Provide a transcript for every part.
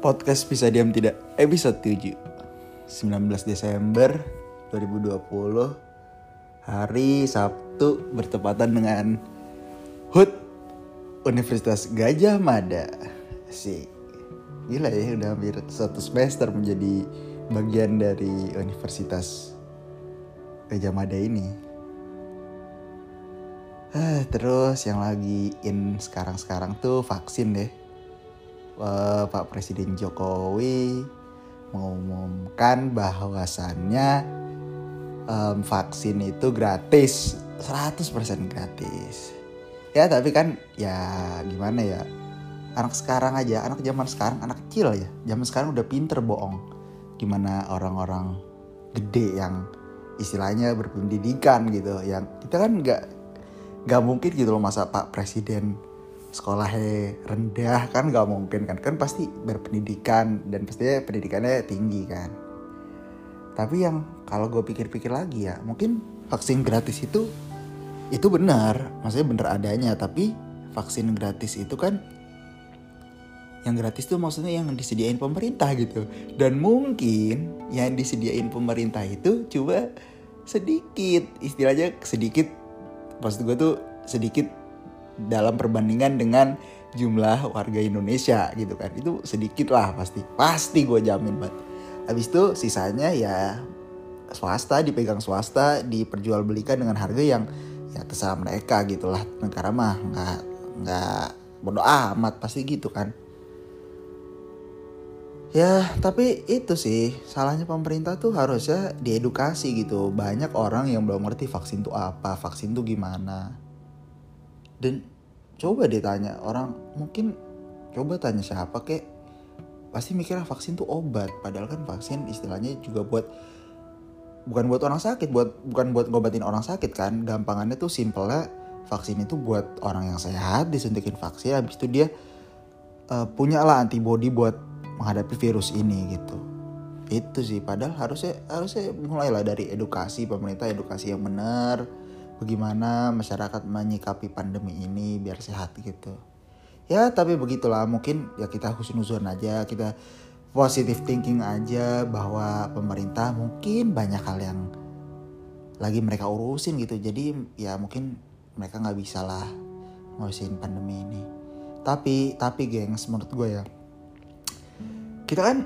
Podcast bisa diam tidak episode 7 19 Desember 2020 Hari Sabtu bertepatan dengan HUT Universitas Gajah Mada. Sih Gila ya udah hampir satu semester menjadi bagian dari Universitas Gajah Mada ini. Eh, terus yang lagi in sekarang-sekarang tuh vaksin deh. Uh, Pak Presiden Jokowi mengumumkan bahwasannya um, vaksin itu gratis, 100% gratis. Ya tapi kan ya gimana ya, anak sekarang aja, anak zaman sekarang, anak kecil ya, zaman sekarang udah pinter bohong. Gimana orang-orang gede yang istilahnya berpendidikan gitu, yang kita kan nggak nggak mungkin gitu loh masa Pak Presiden sekolahnya rendah kan nggak mungkin kan. Kan pasti berpendidikan dan pastinya pendidikannya tinggi kan. Tapi yang kalau gue pikir-pikir lagi ya mungkin vaksin gratis itu itu benar. Maksudnya benar adanya tapi vaksin gratis itu kan yang gratis tuh maksudnya yang disediain pemerintah gitu. Dan mungkin yang disediain pemerintah itu coba sedikit istilahnya sedikit maksud gue tuh sedikit dalam perbandingan dengan jumlah warga Indonesia gitu kan. Itu sedikit lah pasti. Pasti gue jamin banget habis itu sisanya ya swasta dipegang swasta diperjualbelikan dengan harga yang ya terserah mereka gitulah. Negara mah nggak nggak bodoh amat pasti gitu kan. Ya, tapi itu sih salahnya pemerintah tuh harusnya diedukasi gitu. Banyak orang yang belum ngerti vaksin tuh apa, vaksin tuh gimana. Dan coba ditanya orang mungkin coba tanya siapa kek pasti mikirnya vaksin tuh obat. Padahal kan vaksin istilahnya juga buat bukan buat orang sakit, buat bukan buat ngobatin orang sakit kan. Gampangannya tuh simpelnya vaksin itu buat orang yang sehat disuntikin vaksin habis itu dia uh, punya lah antibody buat menghadapi virus ini gitu itu sih padahal harusnya harusnya mulailah dari edukasi pemerintah edukasi yang benar bagaimana masyarakat menyikapi pandemi ini biar sehat gitu. Ya tapi begitulah mungkin ya kita husnuzon aja kita positive thinking aja bahwa pemerintah mungkin banyak hal yang lagi mereka urusin gitu. Jadi ya mungkin mereka nggak bisa lah ngurusin pandemi ini. Tapi tapi gengs menurut gue ya kita kan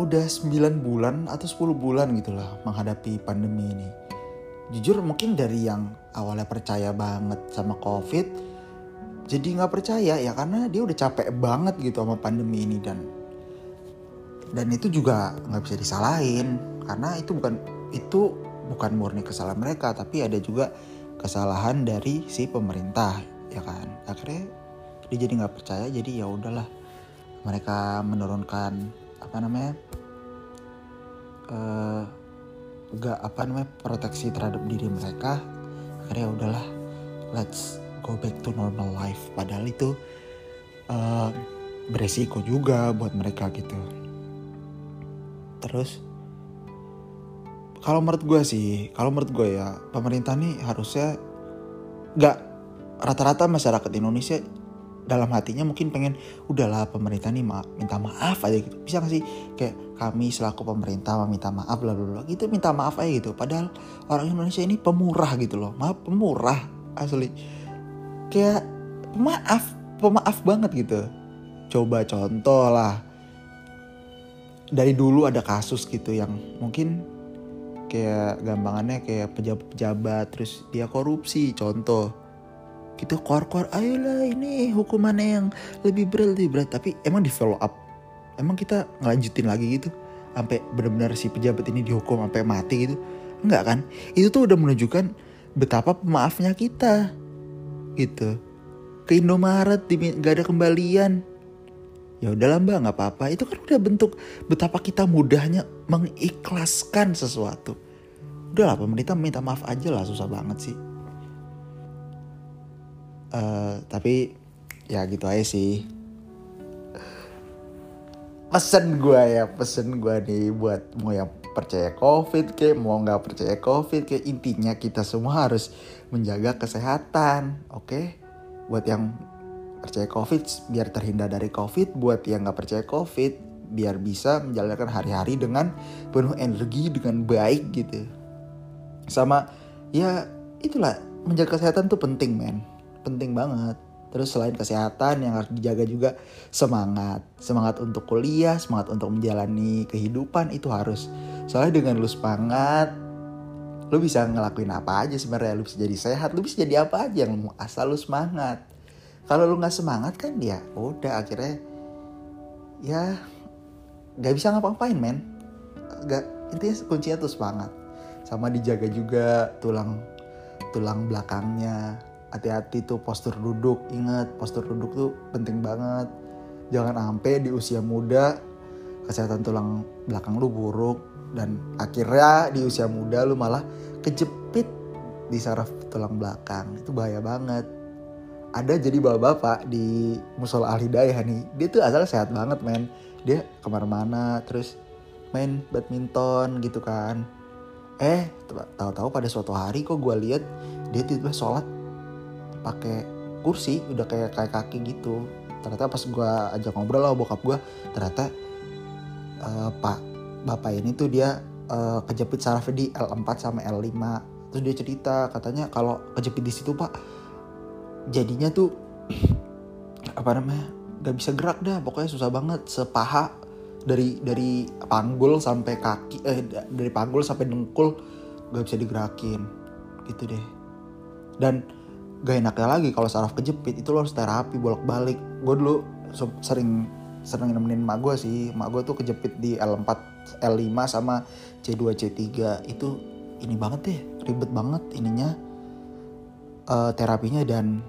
udah 9 bulan atau 10 bulan gitu lah menghadapi pandemi ini. Jujur mungkin dari yang awalnya percaya banget sama covid jadi nggak percaya ya karena dia udah capek banget gitu sama pandemi ini dan dan itu juga nggak bisa disalahin. Karena itu bukan itu bukan murni kesalahan mereka tapi ada juga kesalahan dari si pemerintah ya kan? Akhirnya dia jadi nggak percaya jadi ya udahlah. Mereka menurunkan apa namanya uh, gak apa namanya proteksi terhadap diri mereka. Akhirnya udahlah let's go back to normal life. Padahal itu uh, beresiko juga buat mereka gitu. Terus kalau menurut gue sih kalau menurut gue ya pemerintah nih harusnya gak rata-rata masyarakat Indonesia dalam hatinya mungkin pengen udahlah pemerintah nih ma minta maaf aja gitu. Bisa gak sih? Kayak kami selaku pemerintah meminta maaf bla bla gitu minta maaf aja gitu. Padahal orang Indonesia ini pemurah gitu loh. Maaf pemurah asli. Kayak maaf pemaaf banget gitu. Coba contoh lah. Dari dulu ada kasus gitu yang mungkin kayak gampangannya kayak pejabat-pejabat terus dia korupsi contoh gitu keluar-keluar ayolah ini hukumannya yang lebih berat lebih berat. Tapi emang di follow up emang kita ngelanjutin lagi gitu? Sampai benar-benar si pejabat ini dihukum sampai mati gitu? Enggak kan? Itu tuh udah menunjukkan betapa pemaafnya kita. Gitu. Ke Indomaret gak ada kembalian. Ya udahlah mbak nggak apa-apa. Itu kan udah bentuk betapa kita mudahnya mengikhlaskan sesuatu. Udahlah pemerintah minta maaf aja lah susah banget sih uh, tapi ya gitu aja sih. Pesen gue ya pesen gue nih buat mau yang percaya covid kayak mau nggak percaya covid kayak intinya kita semua harus menjaga kesehatan oke? Okay? buat yang percaya covid biar terhindar dari covid. Buat yang nggak percaya covid biar bisa menjalankan hari-hari dengan penuh energi dengan baik gitu. Sama ya itulah menjaga kesehatan tuh penting men penting banget. Terus selain kesehatan yang harus dijaga juga semangat. Semangat untuk kuliah semangat untuk menjalani kehidupan itu harus. Soalnya dengan lu semangat lu bisa ngelakuin apa aja sebenarnya. Lu bisa jadi sehat lu bisa jadi apa aja yang asal lu semangat. Kalau lu nggak semangat kan dia ya udah akhirnya ya nggak bisa ngapa-ngapain men. Nggak intinya kuncinya tuh semangat. Sama dijaga juga tulang tulang belakangnya hati-hati tuh postur duduk ingat postur duduk tuh penting banget. Jangan sampai di usia muda kesehatan tulang belakang lu buruk dan akhirnya di usia muda lu malah kejepit di saraf tulang belakang. Itu bahaya banget. Ada jadi bapak-bapak di musola al hidayah nih dia tuh asal sehat banget men. Dia ke mana-mana terus main badminton gitu kan. Eh tahu-tahu pada suatu hari kok gue lihat dia tiba-tiba sholat pakai kursi udah kayak kayak kaki gitu. Ternyata pas gue ajak ngobrol lah bokap gue ternyata uh, pak bapak ini tuh dia uh, kejepit saraf di L4 sama L5 terus dia cerita katanya kalau kejepit di situ pak jadinya tuh apa namanya gak bisa gerak dah. Pokoknya susah banget. Sepaha dari dari panggul sampai kaki eh dari panggul sampai dengkul gak bisa digerakin. Gitu deh. Dan gak enaknya lagi kalau saraf kejepit itu lo harus terapi bolak balik gue dulu sering sering nemenin mak gue sih. Mak gue tuh kejepit di L4 L5 sama C2 C3 itu ini banget deh ribet banget ininya. Uh, terapinya dan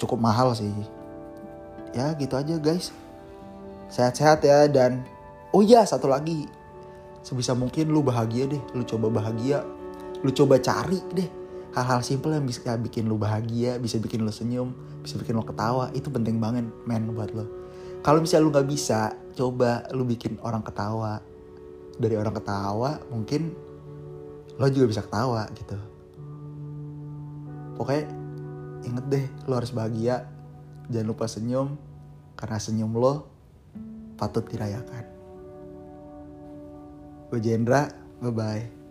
cukup mahal sih. Ya gitu aja guys. Sehat-sehat ya dan oh iya satu lagi. Sebisa mungkin lu bahagia deh lu coba bahagia lu coba cari deh hal-hal simple yang bisa bikin lu bahagia bisa bikin lu senyum bisa bikin lu ketawa itu penting banget men buat lo. Kalau misalnya lu nggak bisa coba lu bikin orang ketawa. Dari orang ketawa mungkin lo juga bisa ketawa gitu. Pokoknya inget deh lo harus bahagia. Jangan lupa senyum karena senyum lo patut dirayakan. Gue Jendra, bye-bye.